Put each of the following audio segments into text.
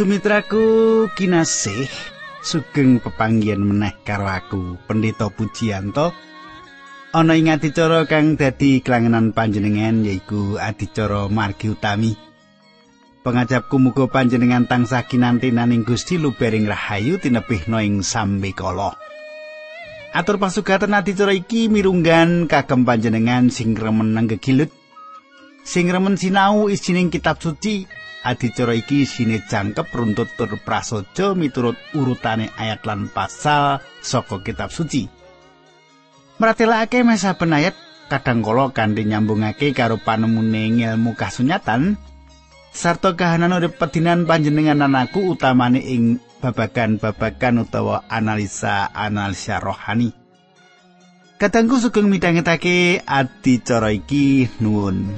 Sumitraku kinasih sugeng pepanggihan meneh karo aku Pendeta Pujianto ana ing adicara kang dadi kelangenan panjenengan yaiku adicara margi utami. Pengajapku muga panjenengan tansah kinantenan ing Gusti lubering rahayu tinebih no ing sambekala atur pasugatan adicara iki mirunggan kagem panjenengan sing remen nanggegilut sing remen sinau isining kitab suci adicara iki sine jangkep runtut tur prasaja miturut urutane ayat lan pasal saka kitab suci. Meratelake mesa penayat kadang kala kanthi nyambungake karo panemune ilmu kasunyatan sarta kahanan urip pedinan panjenengan anakku utamane ing babagan-babagan utawa analisa-analisa rohani. Kadangku sugeng midhangetake adicara iki nuwun.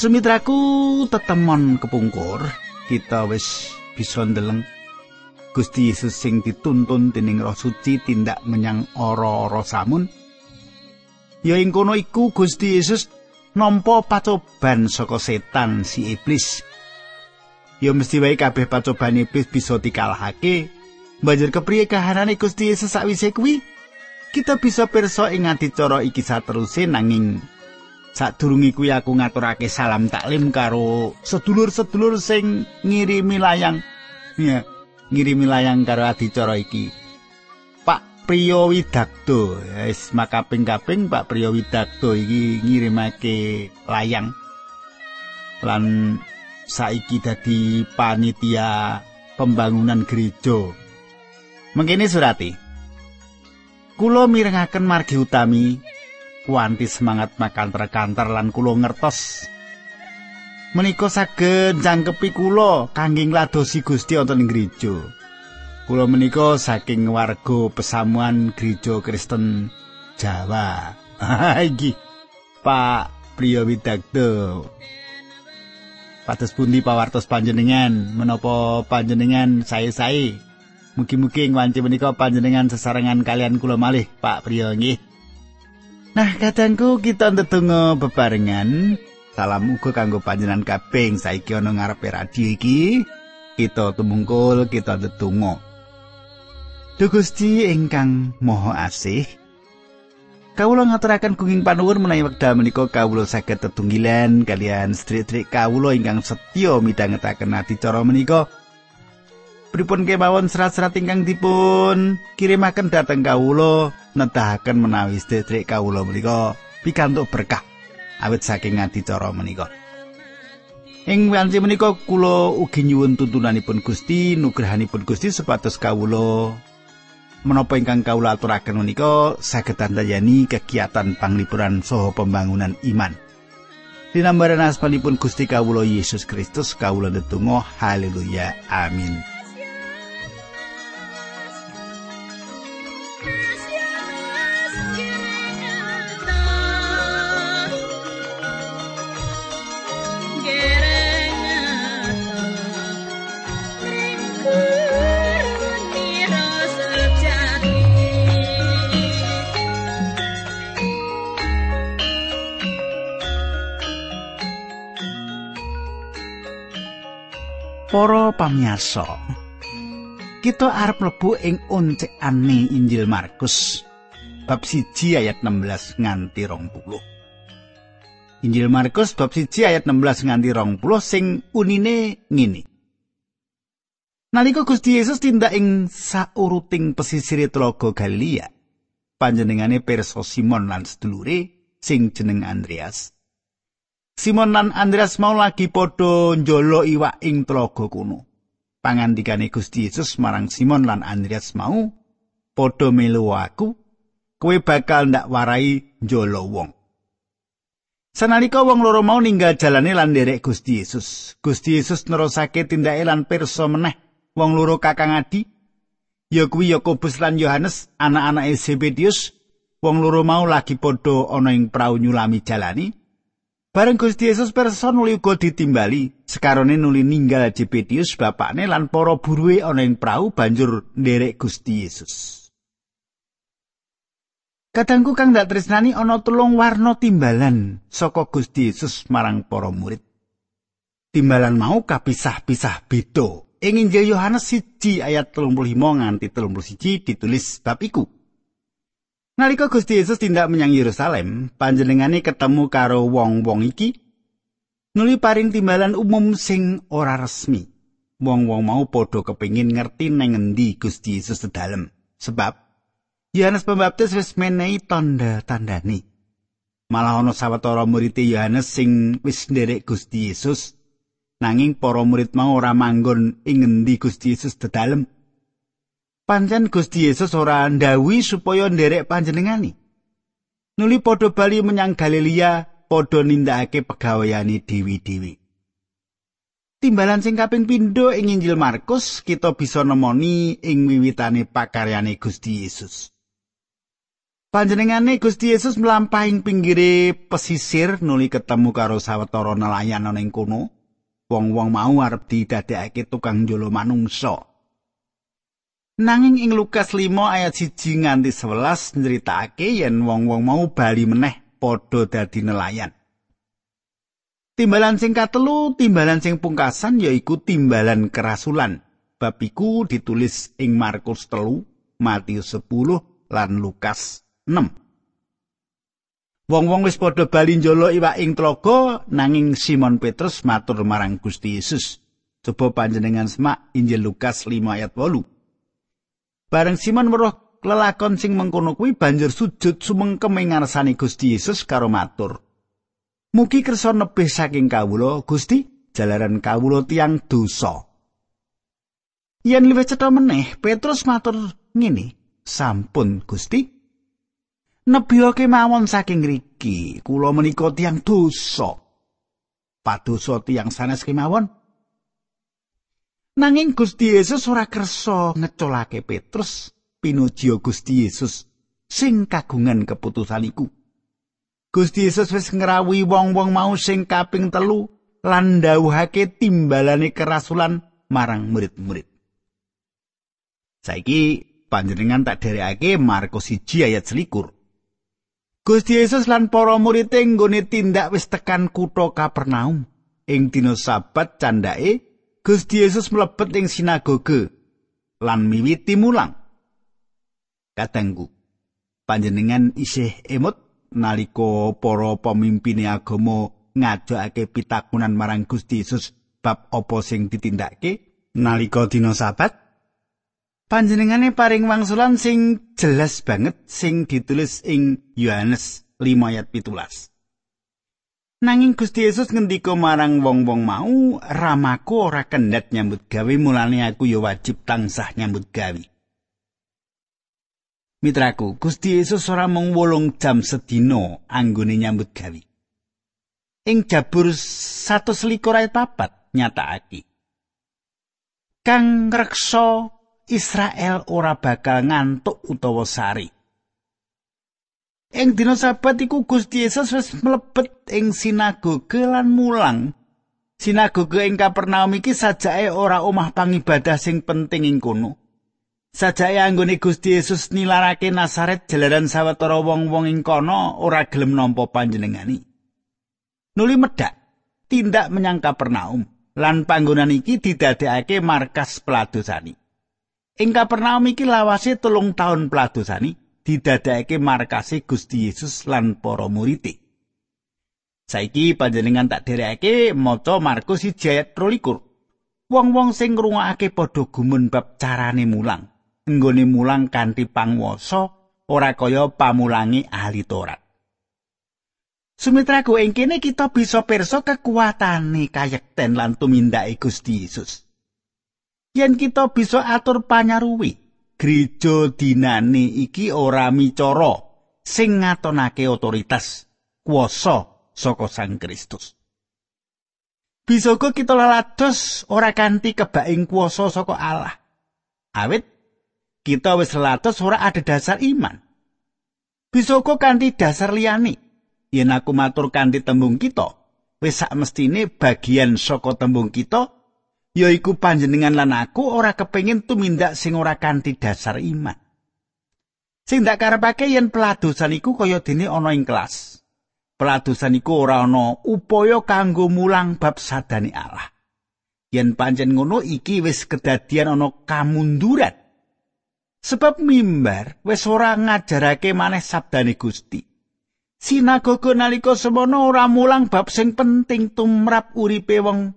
Sumitraku tetemon kepungkur, kita wis bisa ndeleng Gusti Yesus sing dituntun dening Roh Suci tindak menyang ora-ora samun. Ya ing kono iku Gusti Yesus nampa pacoban saka setan si iblis. Ya mesti wae kabeh pacoban iblis bisa dikalahake. Banjur kepriye kahanane Gusti Yesus sakwise kuwi? Kita bisa pirsa ing adicara iki sateruse nanging Sadurunge kuwi aku ngaturake salam taklim karo sedulur-sedulur sing ngirimi layang. Ya, ngirimi layang karo adicara iki. Pak Priyo Widakdo, wis makaping-kaping Pak Priyo Widakdo iki ngirimake layang. Lan saiki dadi panitia pembangunan gereja. Mengkene surati. Kulo mirengaken margi utami kuanti semangat makan terkantar lan kula ngertos. Menika saged jangkepi kula kangge ngladosi Gusti wonten ing gereja. Kula menika saking warga pesamuan gereja Kristen Jawa. Iki. Pak Priyo Widagdo Pados pundi pawartos panjenengan? Menapa panjenengan sae-sae? Mugi-mugi ing wanci menika panjenengan sesarengan kalian kula malih Pak Priyo nggih Nah, kadangku kita ndedonga bebarengan. Salam uga kanggo panjenengan kabeh saiki ana ngarepe radio iki. Kita tumungkul, kita ndedonga. Duh Gusti ingkang Maha Asih. Kawula ngaturaken kenging panuwun menawi wekdal menika kawula saged tetunggilan kalian sedherek kawula ingkang setya midhangetaken adicara menika. Pripun kemawon serat-serat ingkang dipun kirimaken dhateng kawula nedahaken menawi sedherek kawula menika pikantuk berkah awit saking adicara menika. Ing wanci menika kula ugi nyuwun tuntunanipun Gusti, nugrahanipun Gusti supados kawula menapa ingkang kawula aturaken menika saged tandayani kegiatan panglipuran saha pembangunan iman. Dinambaran asmanipun Gusti kawula Yesus Kristus kawula ndedonga haleluya amin. Para pamiyarsa. Kita arep mlebu ing oncekane Injil Markus bab 1 ayat 16 nganti 20. Injil Markus bab 1 ayat 16 nganti 20 sing unine ngene. Nalika Gusti Yesus tindak ing sauruting pesisir Tlaga Galilea, panjenengane pirsa Simon lan sedulure sing jeneng Andreas. Simon lan Andreas mau lagi padha njolo iwak ing tlaga kuno. Pangandikane Gusti Yesus marang Simon lan Andreas mau, "Padha melu aku, kowe bakal ndak warai njolo wong." Sanalika wong loro mau ninggal jalane lan nderek Gusti Yesus. Gusti Yesus nerusake tindake lan pirsa meneh wong loro kakang adi ya kuwi Yakobus lan Yohanes anak-anake Zebedius wong loro mau lagi padha ana ing prau nyulami jalani Bareng Gusti Yesus pirsa nuli uga ditimbali sekarone nuli ninggal Zebedius bapakne lan para buruhe ana ing prau banjur nderek Gusti Yesus Kadangku kang dak tresnani ana tulung warna timbalan saka Gusti Yesus marang para murid. Timbalan mau kapisah-pisah beda. Ing Injil Yohanes 1 ayat 35 nganti 31 ditulis bab iku. Nalika Gusti Yesus tindak menyang Yerusalem, panjenengane ketemu karo wong-wong iki nuli paring timbalan umum sing ora resmi. Wong-wong mau padha kepingin ngerti neng endi Gusti Yesus sedalem. Sebab Yohanes Pembaptis wis menehi tanda-tandane. Malah ana sawetara murid Yohanes sing wis nderek Gusti Yesus nanging para murid mau ora manggon ing ngendi Gusti Yesus dedalem. Pancen Gusti Yesus ora ndawi supaya nderek panjenengani. Nuli padha bali menyang Galilea padha nindakake pegaweyane dewi-dewi. Timbalan sing kaping pindho ing Injil Markus kita bisa nemoni ing wiwitane pakaryane Gusti Yesus. Panjenengane Gusti Yesus mlampahing pinggire pesisir nuli ketemu karo sawetara nelayan ana ing kono. Wong-wong mau arep didadekake tukang njolo manungsa. Nanging ing Lukas 5 ayat 1 nganti 11 nyritakake yen wong-wong mau bali meneh padha dadi nelayan. Timbalan sing katelu, timbalan sing pungkasan yaiku timbalan kerasulan. Bab iku ditulis ing Markus 3, Matius 10 lan Lukas 6. Wong-wong wis padha bali njolo iwak ing tlaga nanging Simon Petrus matur marang Gusti Yesus. Coba panjenengan semak Injil Lukas 5 ayat 8. Bareng Simon weruh lelakon sing mengkono kuwi banjur sujud sumengkem ing ngarsane Gusti Yesus karo matur. Mugi kersa nebih saking kawula Gusti jalaran kawula tiang dosa. Yen luwih cetha meneh Petrus matur ngene, "Sampun Gusti, nebiyake mawon saking riki kula menika tiang dosa padosa tiang sanes kemawon nanging Gusti Yesus ora kersa ngeculake Petrus pinuji Gusti Yesus sing kagungan keputusan iku. Gusti Yesus wis ngrawuhi wong-wong mau sing kaping telu lan ndawuhake timbalane kerasulan marang murid-murid. Saiki panjenengan tak derekake Markus 1 ayat selikur. Gusti Yesus lan para murid nggone tindak wis tekan kutha Kapernaum. Ing dina Sabat candhake, Gusti Yesus mlebet ing sinagoge lan miwiti mulang. Katenggu, panjenengan isih emut nalika para pemimpin agama ngajakake pitakunan marang Gusti Yesus bab apa sing ditindakake nalika dina Sabat? panjenengane paring wangsulan sing jelas banget sing ditulis ing Yohanes 5 ayat 17. Nanging Gusti Yesus ngendika marang wong-wong mau, "Ramaku ora kendhat nyambut gawe, mulane aku ya wajib tansah nyambut gawe." Mitraku, Gusti Yesus ora mung wolung jam sedina anggone nyambut gawe. Ing Jabur 121 ayat 4 nyatakake. Kang reksa Israel ora bakal ngantuk utawa sari. Ing dina sabat iku Gusti Yesus wis mlebet ing sinagoge lan mulang. Sinagoge ing Kapernaum iki sajake ora omah pangibadah sing penting ing kono. Sajake anggone Gusti Yesus nilarake Nasaret jalaran sawetara wong-wong ing kono ora gelem nampa panjenengani. Nuli medhak tindak menyang Kapernaum lan panggonan iki didadekake markas peladosani. Ing Kapernaum iki lawase telung taun pladosani didadekake markase Gusti Yesus lan para murid. Saiki panjenengan tak derekake maca Markus 1 ayat 23. Wong-wong sing ngrungokake padha gumun bab carane mulang. Enggone mulang kanthi pangwasa ora kaya pamulangi ahli Taurat. Sumitraku ing kene kita bisa pirsa kekuatane kayekten lan tumindake Gusti Yesus. yen kita bisa atur panyaruwi gereja dinane iki ora micara sing ngatonake otoritas kuasa saka Sang Kristus. Bisa uga kita lalados ora kanthi kebaing kuasa saka Allah. Awit kita wis lalados ora ada dasar iman. Bisa uga kanthi dasar liyane. Yen aku matur kanthi tembung kita, wis sak mestine bagian saka tembung kita yaiku panjenengan lan aku ora kepengin tumindak sing ora kanthi dasar iman. Sing dak karepake yen peladosan iku kaya dene ana ing kelas. Peladosan iku ora ana upaya kanggo mulang bab sadane Allah. Yen pancen ngono iki wis kedadian ana kamunduran. Sebab mimbar wis ora ngajarake maneh sabdane Gusti. Sinagoga nalika semono ora mulang bab sing penting tumrap uripe wong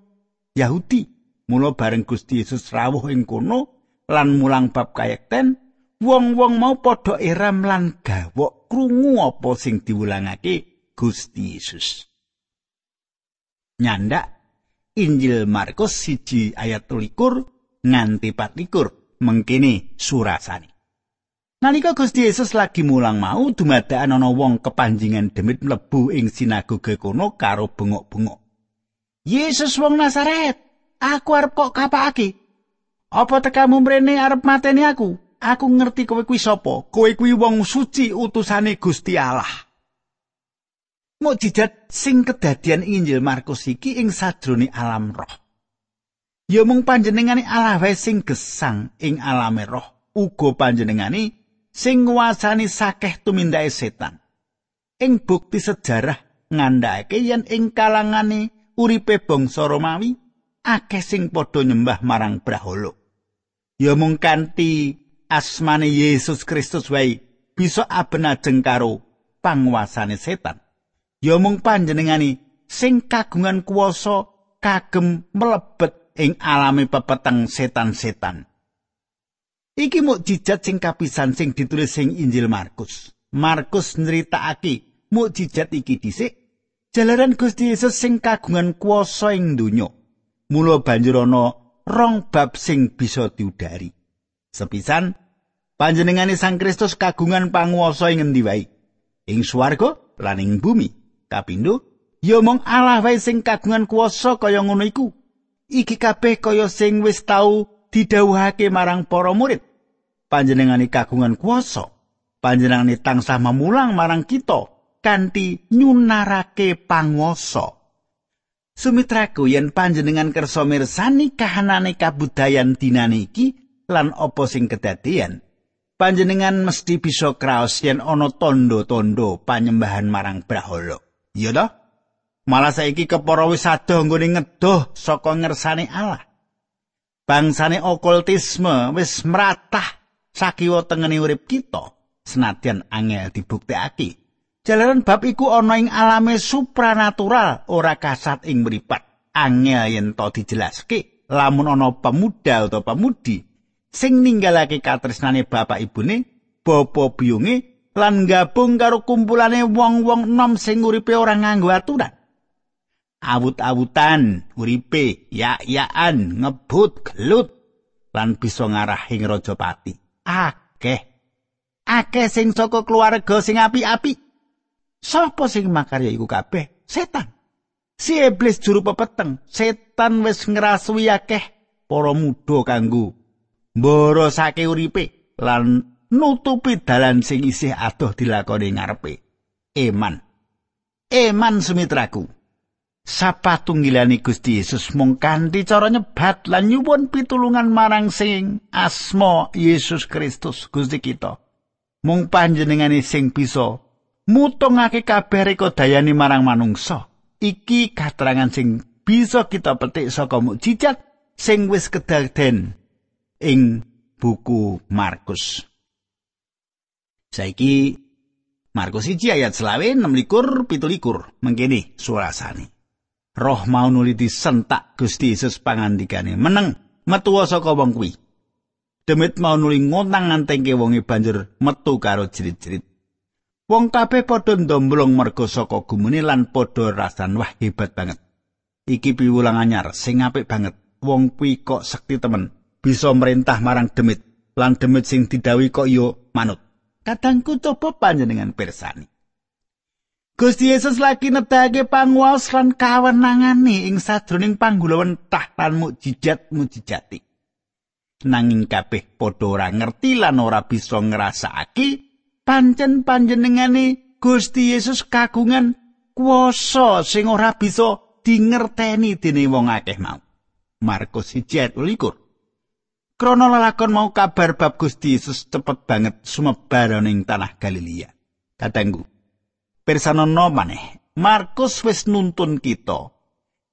Yahudi. Mula bareng Gusti Yesus rawuh ing kono lan mulang bab kayekten, wong-wong mau padha eram lan gawok krungu apa sing diwulangake Gusti Yesus. Nyandak Injil Markus siji ayat 23 nganti 24 mengkini surasane. Nalika Gusti Yesus lagi mulang mau dumadakan ana wong kepanjingan demit mlebu ing sinagoge kono karo bengok-bengok. Yesus wong Nazaret, aku arep kok kapake? Apa tekamu mrene arep mateni aku? aku ngerti kowe kuwi sapa. Kowe kuwi wong suci utusane Gusti Allah. Mukjizat sing kedadian Injil Markus iki ing sadrone alam roh. Ya mung panjenengane Allah wae sing gesang ing alame roh. Uga panjenengane sing nguasani sakeh tumindake setan. Ing bukti sejarah ngandhake yen ing kalangane uripe bangsa Romawi akeh sing padha nyembah marang Brahala. Ya mung kanthi asmane Yesus Kristus wae bisa abenajeng karo panguasane setan. Ya mung panjenengani sing kagungan kuasa kagem mlebet ing alami pepeteng setan-setan. Iki mukjizat sing kapisan sing ditulis sing Injil Markus. Markus nritakake mukjizat iki dhisik jalaran Gusti Yesus sing kagungan kuasa ing donya. Mula banjur ana rong bab sing bisa diudari. Sepisan panjenengane Sang Kristus kagungan panguwasa ing endi wae? Ing swarga lan ing bumi. Kapindo ya mung Allah wae sing kagungan kuwasa kaya ngono iku. Iki kabeh kaya sing wis tau didhawuhake marang para murid. Panjenengane kagungan kuwasa. Panjenengane tansah mamulang marang kita kanthi nyunarake panguwasa Sumitraku yen panjenengan kersa mirsani kahanane kabudayan dinane iki lan apa sing kedadian panjenengan mesti bisa kraos yen ana tondo-tondo panyembahan marang Brahala. Iya toh? Malah saiki kepara wis adoh nggone ngedoh saka ngersane Allah. Bangsane okultisme wis meratah sakiwa tengene urip kita senadyan angel dibuktekake. Jalaran bab iku ana ing alame supranatural ora kasat ing mripat. Angel yen to dijelaske lamun ana pemuda utawa pemudi sing ninggalake katresnane bapak ibune, bapa biyunge lan gabung karo kumpulane wong-wong enom sing uripe ora nganggo aturan. Awut-awutan, uripe ya-yaan, ngebut, gelut lan bisa ngarah ing Rajapati. Akeh. Akeh sing saka keluarga sing api-api. Sapa sing makarya iku kabeh? Setan. Si iblis juru pepeteng, setan wis ngrasui akeh para muda kanggo mborosake uripe lan nutupi dalan sing isih adoh dilakoni ngarepe. Eman. Eman sumitraku. Sapatunggilane Gusti Yesus mung kanthi cara nyebat lan nyuwun pitulungan marang sing asma Yesus Kristus Gusti kita. Mung panjenengane sing bisa mutungake kabeh rekodayane marang manungsa. Iki katerangan sing bisa kita petik saka mukjizat sing wis kedaden ing buku Markus. Saiki Markus 1 ayat selawe 16 17 mengkene surasane. Roh mau nuli disentak Gusti Yesus pangandikane meneng metu saka wong kuwi. Demit mau nuli ngontang ngantengke wonge banjur metu karo jerit-jerit. Wong kabeh padha ndomblong merga saka gumune lan padha rasan wah hebat banget. Iki piwulang anyar sing apik banget. Wong kuwi kok sekti temen. bisa merintah marang demit lan demit sing didawi kok yo manut kadangku coba panjenengan persani Gusti Yesus lagi nedake panguwas lan kawenangane ing sadroning panggulawan tah lan mukjizat mukjizati. Nanging kabeh padha ora ngerti lan ora bisa ngrasakake pancen panjenengane Gusti Yesus kagungan kuasa sing ora bisa dingerteni dening wong akeh mau. Markus 1:21. Krana lalakon mau kabar bab Gusti Yesus cepet banget sumebar ning tanah Galilea. Katenggu, Pirsanana maneh, Markus wis nuntun kita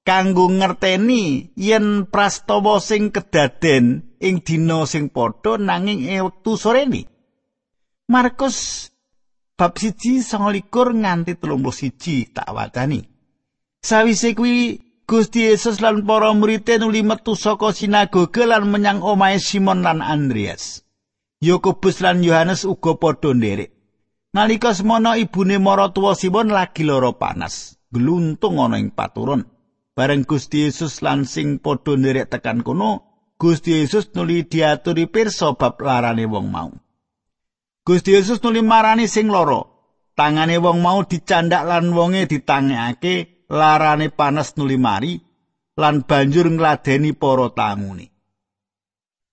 kanggo ngerteni yen prastawa sing kedaden ing dina sing padha nanging ing wektu soreni. Markus bab siji likur nganti telung siji tak wacani. Sawise kuwi Gusti Yesus lan para murid nuli metu saka sinagoge lan menyang omahe Simon lan Andreas. Yakobus lan Yohanes uga padha nderek. Nalika semono ibune maratuwa Simon lagi lara panas, gluntung ana ing paturun. Bareng Gusti Yesus lan sing padha nderek tekan kono, Gusti Yesus nuli diaturi pirsa bab larane wong mau. Gusti Yesus nuli marani sing lara. Tangane wong mau dicandak lan wonge ditangekake, larane panas nuli mari lan banjur ngladeni para tamune.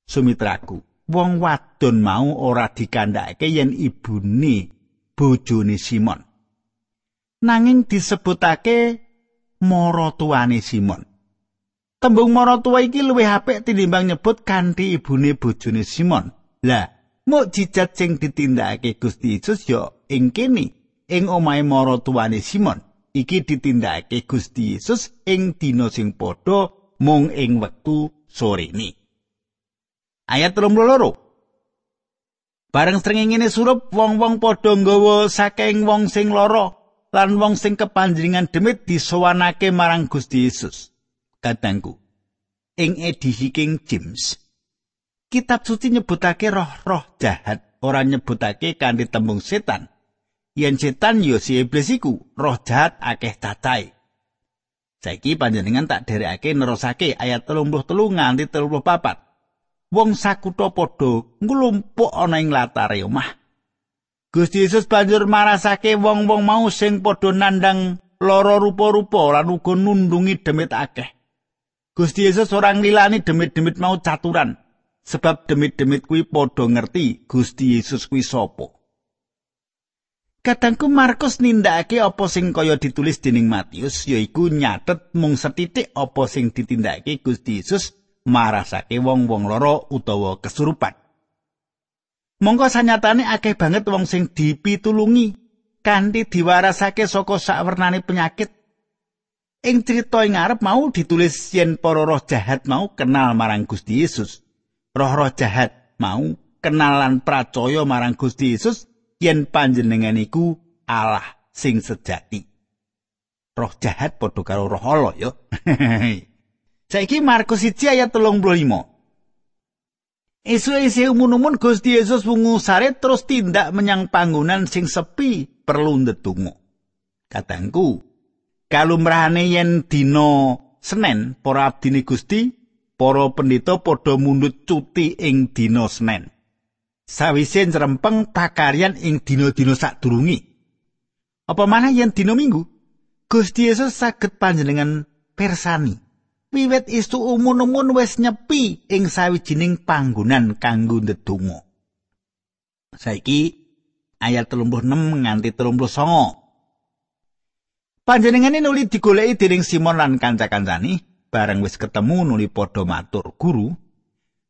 Sumitraku, wong wadon mau ora dikandhakake yen ibune bojone Simon. Nanging disebutake maratuwane Simon. Tembung maratuwa iki luwih apik tinimbang nyebut kanthi ibune bojone Simon. Lah, mukjizat sing ditindakake Gusti Yesus ya ing kene ing omahe maratuwane Simon. Iki ditindakake Gusti Yesus ing dina sing padha mung ing wektu sore ini. Ayat 32. Bareng srengenge surup wong-wong padha nggawa saking wong sing lara lan wong sing kepanjringan demit disowanake marang Gusti Yesus. Katangku. Ing edisi King James, kitab suci nyebutake roh-roh jahat, ora nyebutake kanthi tembung setan. Yen setan yo si iblis iku, roh jahat akeh cacahe. Saiki panjenengan tak derekake nerusake ayat 33 nganti 34. wong sakutha padha nglumpuk ana ing latare omah. Gusti Yesus banjur marasake wong-wong mau sing padha nandang lara rupa-rupa lan uga nundungi demit akeh. Gusti Yesus ora nglilani demit-demit mau caturan sebab demit-demit kuwi padha ngerti Gusti Yesus kuwi sapa. Kadangku Markus nindakake apa sing kaya ditulis dening Matius yaiku nyatet mung setitik apa sing ditindakake Gusti Yesus marasake wong-wong loro utawa kesurupan. Monggo sanyatane akeh banget wong sing dipitulungi kanthi diwarasake saka sakwernane penyakit. Ing crita ing ngarep mau ditulis yen para roh jahat mau kenal marang Gusti Yesus. Roh-roh jahat mau kenalan percaya marang Gusti Yesus yen panjenengan iku Allah sing sejati. Roh jahat padha karo roh Allah ya. Saiki Markus 1 ayat 35. Esu isi umun-umun Gusti Yesus wungu sare terus tindak menyang panggonan sing sepi perlu ndedonga. Katangku, kalumrahane yen dina Senin para abdine Gusti, para pendeta padha mundut cuti ing dina Senin. Sawise nrempeng pakaryan ing dina-dina sadurunge. Apa manah yen dina Minggu? Gusti Yesus saged panjenengan persani. wiwit istu umun-umun wis nyepi ing sawijining panggonan kanggo ndedonga. Saiki ayat 36 nganti 39. Panjenengane nuli digoleki dening Simon lan kanca-kancane, bareng wis ketemu nuli padha matur, "Guru,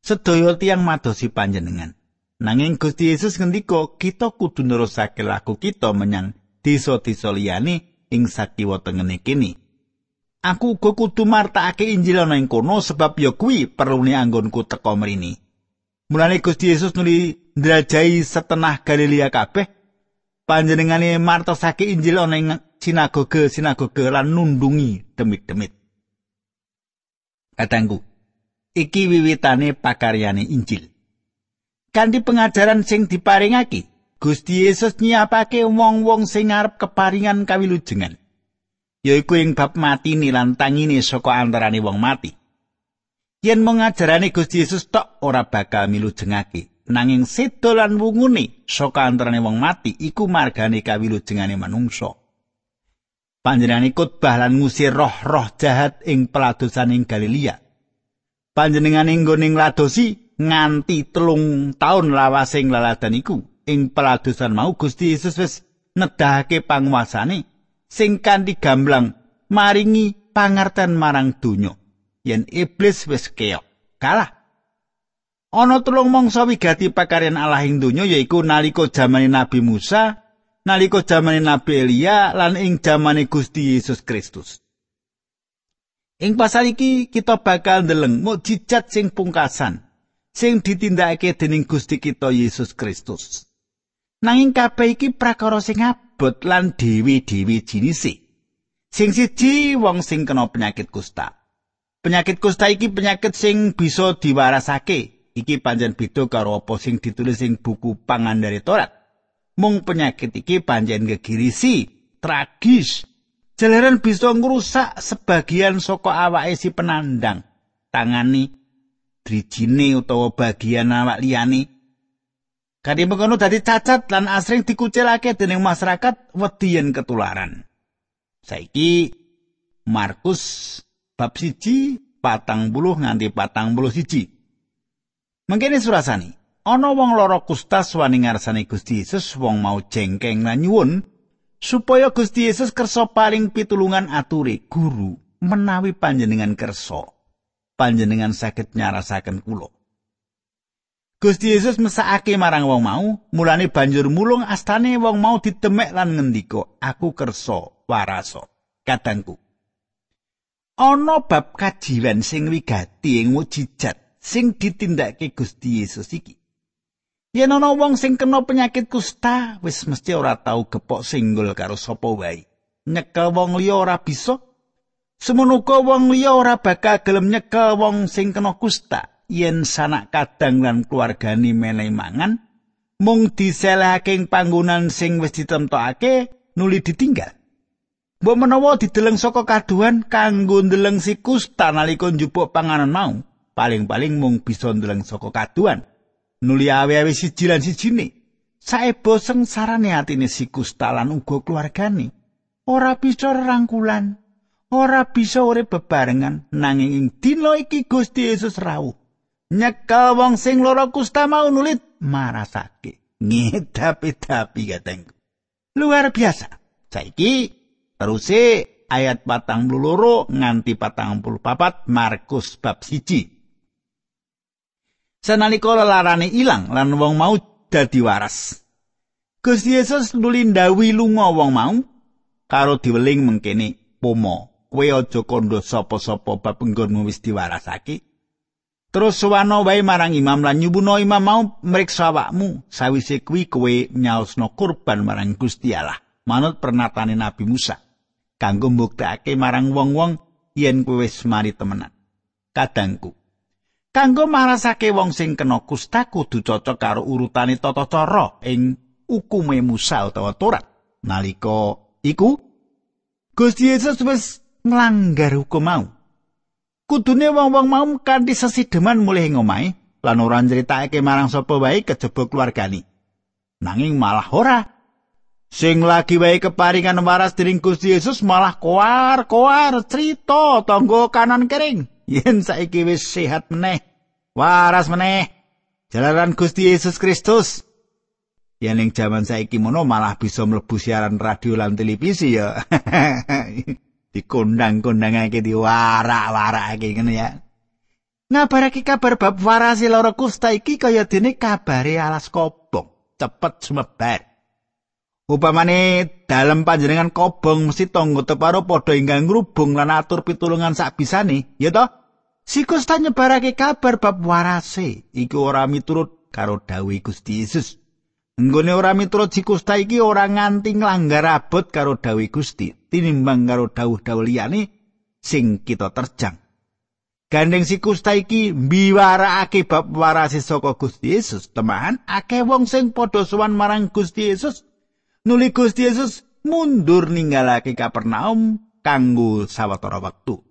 sedaya tiyang madosi panjenengan." Nanging Gusti Yesus ngendika, "Kita kudu nerusake laku kita menyang desa-desa liyane ing sakiwa tengene kene." Aku uga kudu martakake Injil ana ing kono sebab ya kuwi perlune anggonku teka mrene. Mulane Gusti Yesus nuli ndrajai setengah Galilea kabeh panjenengane martosake Injil ana ing sinagoge-sinagoge lan nundungi demit-demit. Katanggu, iki wiwitane pakaryane Injil. Kanthi pengajaran sing diparingake, Gusti Yesus nyiapake wong-wong sing arep keparingan kawilujengan. yaiku ing bab mati lan tangine saka antarane wong mati. Yen mung ngajarane Gusti Yesus tok ora bakal milu jengake, nanging sedo lan wungune saka antarane wong mati iku margane kawilujengane manungsa. Panjenengan khotbah lan ngusir roh-roh jahat ing peladosan ing Galilea. Panjenengan ing nggoning ladosi nganti telung taun lawasing laladan iku. Ing peladosan mau Gusti Yesus wis nedahake panguasane sing kanthi gamblang maringi pangerten marang donya yen iblis wis keok kalah ana tulung mangsa wigati pakaryan Allah ing donya yaiku nalika jamane Nabi Musa nalika jamane Nabi Elia lan ing jamane Gusti Yesus Kristus ing pasal iki kita bakal ndeleng mukjizat sing pungkasan sing ditindakake dening Gusti kita Yesus Kristus nanging kabeh iki prakara sing abot lan dewi-dewi jinise Sing siji wong sing kena penyakit kusta. Penyakit kusta iki penyakit sing bisa diwarasake. Iki panjen beda karo apa sing ditulis ing buku pangan dari Torat. Mung penyakit iki panjen gegirisi, tragis. Jalaran bisa ngrusak sebagian saka awake si penandang. Tangani, drijine utawa bagian awak liyane. Kadhe mengkono dadi cacat lan asring dikucilake dening masyarakat wedi yen ketularan. Saiki Markus bab siji patang buluh nganti patang buluh siji. Mengkene surasani, ana wong loro kusta sawani ngarsane Gusti Yesus wong mau jengkeng lan nyuwun supaya Gusti Yesus kersa paling pitulungan ature guru menawi panjenengan kersa. Panjenengan saged nyarasaken kula. Gusti Yesus mesakake marang wong mau, mulane banjur mulung astane wong mau ditemek lan ngendika, "Aku kersa waraso kadangku ana bab kajiwan sing wigati ing mujizat sing ditindakake Gusti Yesus iki yen ana wong sing kena penyakit kusta wis mesti ora tau gepok singgul karo sapa wae. Nyekel wong liya ora bisa. Semono wong liya ora bakal gelem nyekel wong sing kena kusta. Yen sanak kadang lan keluargane menehi mangan mung diselehake ing panggonan sing wis ditemtokake nuli ditinggal. Mbok menawa dideleng saka kaduan kanggo ndeleng sikus tanalika njupuk panganan mau, paling-paling mung bisa ndeleng saka kaduan. Nuli awe-awe siji lan sijine. Saebo sengsarane atine sikus talan uga keluargane. Ora bisa rangkulan, ora bisa urip bebarengan nanging ing dina iki Gusti Yesus rawuh. Nyekel wong sing lara kusta mau nulit marasake. Ngedapi-dapi katengku. Luar biasa. Saiki Teruse ayat patang loro nganti patang puluh papat Markus bab siji. Sanalika larane ilang lan wong mau dadi waras. Gusti Yesus nuli ndawi lunga wong mau karo diweling mengkene pomo kowe aja kandha sapa-sapa bab enggonmu wis diwarasake. Terus suwano wae marang imam lan nyubuno imam mau mriksa awakmu sawise kuwi kowe nyaosno kurban marang Gusti Allah manut pernatane Nabi Musa. kanggo mbuktekake marang wong-wong yen kowe wis mari temenan. Kadangku. Kanggo marasake wong sing kena kusta kudu cocok karo urutane tata cara ing ukume Musa utawa Torat. Nalika iku Gusti Yesus wis nglanggar hukum mau. Kudune wong-wong mau kanthi sesideman mulih ing omahe lan ora nyritakake marang sapa wae kejaba keluargane. Nanging malah ora sing lagi wae keparingan waras dening Gusti Yesus malah koar-koar cerita tanggo kanan kering yen saiki wis sehat meneh waras meneh. Jalaran Gusti Yesus Kristus. Yen ning jaman saiki mono malah bisa mlebu siaran radio lan televisi ya. Dikondang-kondangake diwarak-warakake ngene ya. Ngabarake kabar bab warasi lara kusta iki kaya dene kabare alas kobong. Cepet sumebar Upamane dalem panjenengan kobong mesti tangga teparo padha ingkang ngrubung lan atur pitulungan sak bisane, ya toh? Sikus ta nyebarake kabar bab warase iku ora miturut karo dawuh Gusti Yesus. Nggone ora miturut sikus ta iki ora nganti nglanggar abot karo dawuh Gusti, tinimbang karo dawuh-dawuh liyane sing kita terjang. Gandeng sikus ta iki mbiwarakake bab warase saka Gusti Yesus, teman, akeh wong sing padha sowan marang Gusti Yesus nuli Gusti Yesus mundur ninggalake Kapernaum kanggo sawetara wektu.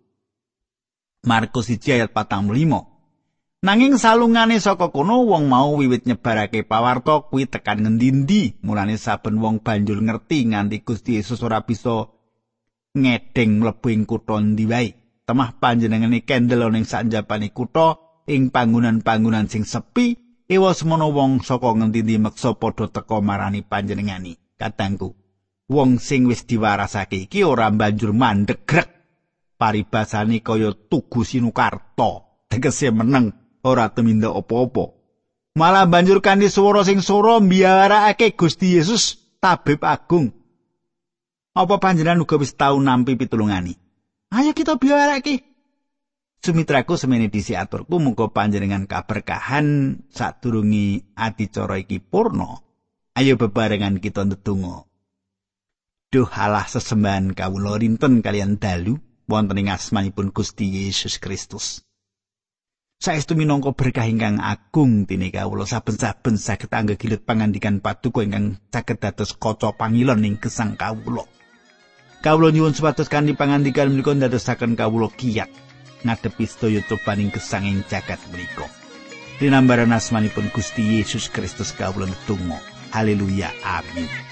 Markus 1 ayat 45. Nanging salungane saka kono wong mau wiwit nyebarake pawarta kuwi tekan ngendi-endi, mulane saben wong banjur ngerti nganti Gusti Yesus ora bisa ngedeng mlebu ing kutha ndi wae. Temah panjenengane kendel ning sanjapane kutha ing panggonan-panggonan sing sepi, ewa semono wong saka ngendi-endi meksa padha teka marani panjenengani. Katangku, wong sing wis diwarasake iki ora banjur mandeg paribasane kaya tugu sinukarta. Tegese meneng ora tumindak apa-apa. Malah banjur kanthi swara sing sora mbiyarakake Gusti Yesus tabib agung. Apa panjenengan uga wis tau nampi pitulungani? Ayo kita biyarakake Sumitraku semene disi aturku muga panjenengan kaberkahan sadurungi adicara iki purna. Ayo bebarengan kita ndedonga. Duh Allah sesembahan kawula rinten kalian dalu wonten ing asmanipun Gusti Yesus Kristus. Saestu minangka berkah ingkang agung dene kawula saben-saben saged anggegilut pangandikan paduka ingkang saged dados kaca pangilon ing gesang kawula. Kawula nyuwun supados kanthi pangandikan menika ndadosaken kawula kiyat ngadepi sedaya cobaning gesang ing jagat menika. Dinambaran asmanipun Gusti Yesus Kristus kawula netunggal. Haleluya. Amin.